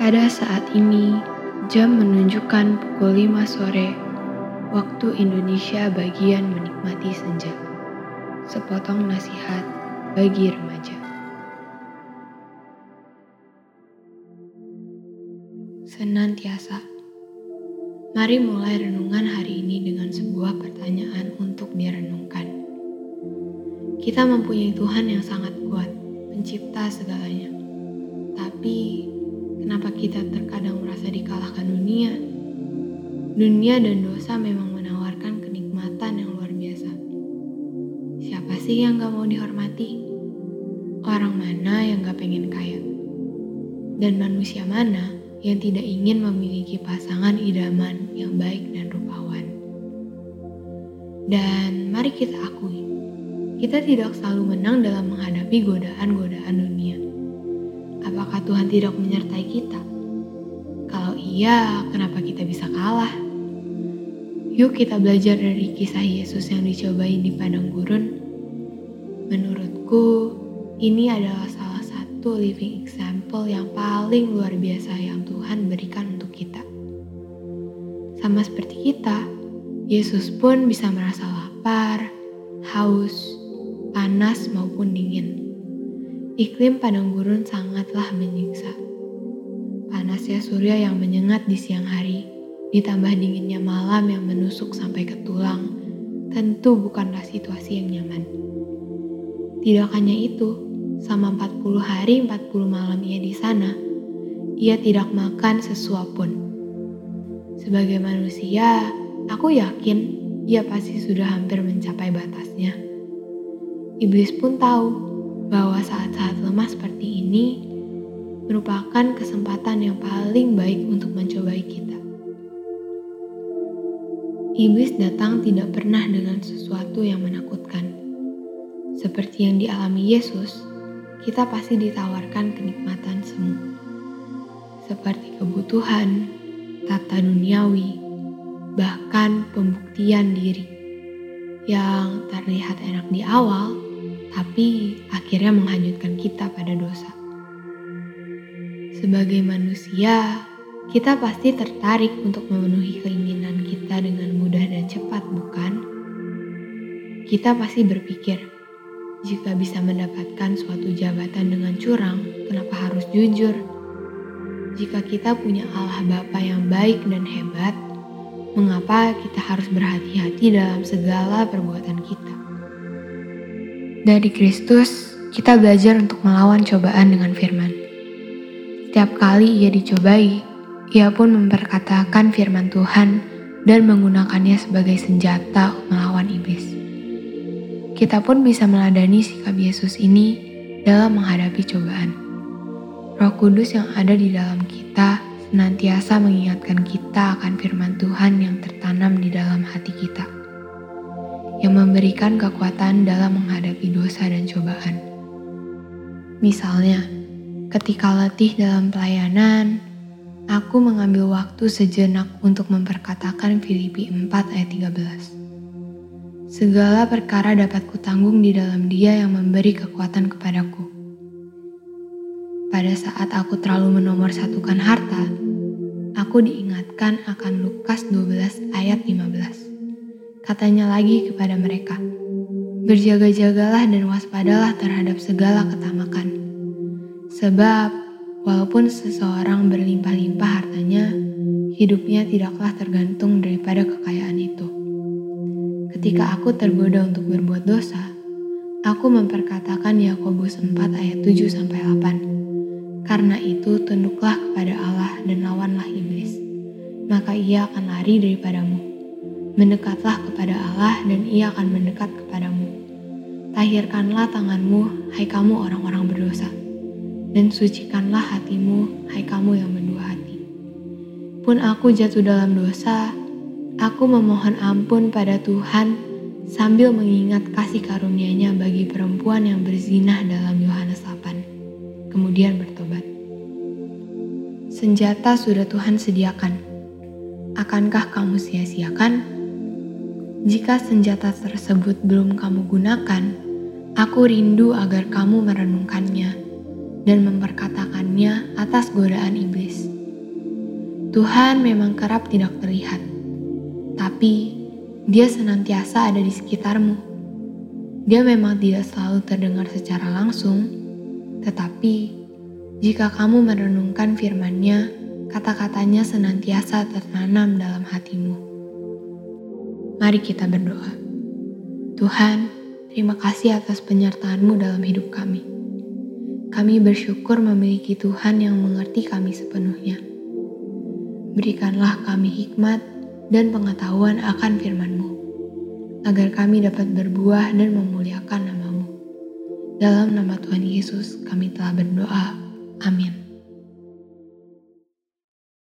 Pada saat ini, jam menunjukkan pukul 5 sore, waktu Indonesia bagian menikmati senja. Sepotong nasihat bagi remaja. Senantiasa. Mari mulai renungan hari ini dengan sebuah pertanyaan untuk direnungkan. Kita mempunyai Tuhan yang sangat kuat, pencipta segalanya. Tapi, kenapa kita terkadang merasa dikalahkan dunia? Dunia dan dosa memang menawarkan kenikmatan yang luar biasa. Siapa sih yang gak mau dihormati? Orang mana yang gak pengen kaya? Dan manusia mana yang tidak ingin memiliki pasangan idaman yang baik dan rupawan. Dan mari kita akui, kita tidak selalu menang dalam menghadapi godaan-godaan dunia. Apakah Tuhan tidak menyertai kita? Kalau iya, kenapa kita bisa kalah? Yuk kita belajar dari kisah Yesus yang dicobai di padang gurun. Menurutku, ini adalah salah satu living example yang paling luar biasa yang Tuhan berikan untuk kita. Sama seperti kita, Yesus pun bisa merasa lapar, haus, panas maupun dingin. Iklim padang gurun sangatlah menyiksa. Panasnya surya yang menyengat di siang hari, ditambah dinginnya malam yang menusuk sampai ke tulang, tentu bukanlah situasi yang nyaman. Tidak hanya itu, Selama 40 hari 40 malam ia di sana, ia tidak makan sesuap pun. Sebagai manusia, aku yakin ia pasti sudah hampir mencapai batasnya. Iblis pun tahu bahwa saat-saat lemah seperti ini merupakan kesempatan yang paling baik untuk mencobai kita. Iblis datang tidak pernah dengan sesuatu yang menakutkan. Seperti yang dialami Yesus, kita pasti ditawarkan kenikmatan semu. Seperti kebutuhan, tata duniawi, bahkan pembuktian diri yang terlihat enak di awal, tapi akhirnya menghanyutkan kita pada dosa. Sebagai manusia, kita pasti tertarik untuk memenuhi keinginan kita dengan mudah dan cepat, bukan? Kita pasti berpikir, jika bisa mendapatkan suatu jabatan dengan curang, kenapa harus jujur? Jika kita punya Allah Bapa yang baik dan hebat, mengapa kita harus berhati-hati dalam segala perbuatan kita? Dari Kristus, kita belajar untuk melawan cobaan dengan firman. Setiap kali ia dicobai, ia pun memperkatakan firman Tuhan dan menggunakannya sebagai senjata melawan iblis kita pun bisa meladani sikap Yesus ini dalam menghadapi cobaan. Roh Kudus yang ada di dalam kita senantiasa mengingatkan kita akan firman Tuhan yang tertanam di dalam hati kita, yang memberikan kekuatan dalam menghadapi dosa dan cobaan. Misalnya, ketika letih dalam pelayanan, aku mengambil waktu sejenak untuk memperkatakan Filipi 4 ayat 13. Segala perkara dapat kutanggung di dalam Dia yang memberi kekuatan kepadaku. Pada saat aku terlalu menomor satukan harta, aku diingatkan akan Lukas 12 ayat 15. Katanya lagi kepada mereka, Berjaga-jagalah dan waspadalah terhadap segala ketamakan. Sebab, walaupun seseorang berlimpah-limpah hartanya, hidupnya tidaklah tergantung daripada kekayaan itu. Ketika aku tergoda untuk berbuat dosa, aku memperkatakan Yakobus 4 ayat 7 sampai 8. Karena itu tunduklah kepada Allah dan lawanlah iblis, maka ia akan lari daripadamu. Mendekatlah kepada Allah dan ia akan mendekat kepadamu. Tahirkanlah tanganmu, hai kamu orang-orang berdosa, dan sucikanlah hatimu, hai kamu yang berdua hati. Pun aku jatuh dalam dosa, Aku memohon ampun pada Tuhan sambil mengingat kasih karunia-Nya bagi perempuan yang berzinah dalam Yohanes 8. Kemudian bertobat. Senjata sudah Tuhan sediakan. Akankah kamu sia-siakan? Jika senjata tersebut belum kamu gunakan, aku rindu agar kamu merenungkannya dan memperkatakannya atas godaan iblis Tuhan memang kerap tidak terlihat, tapi Dia senantiasa ada di sekitarmu. Dia memang tidak selalu terdengar secara langsung, tetapi jika kamu merenungkan firman-Nya, kata-katanya senantiasa tertanam dalam hatimu. Mari kita berdoa. Tuhan, terima kasih atas penyertaan-Mu dalam hidup kami. Kami bersyukur memiliki Tuhan yang mengerti kami sepenuhnya. Berikanlah kami hikmat dan pengetahuan akan firman-Mu, agar kami dapat berbuah dan memuliakan namamu. Dalam nama Tuhan Yesus kami telah berdoa. Amin.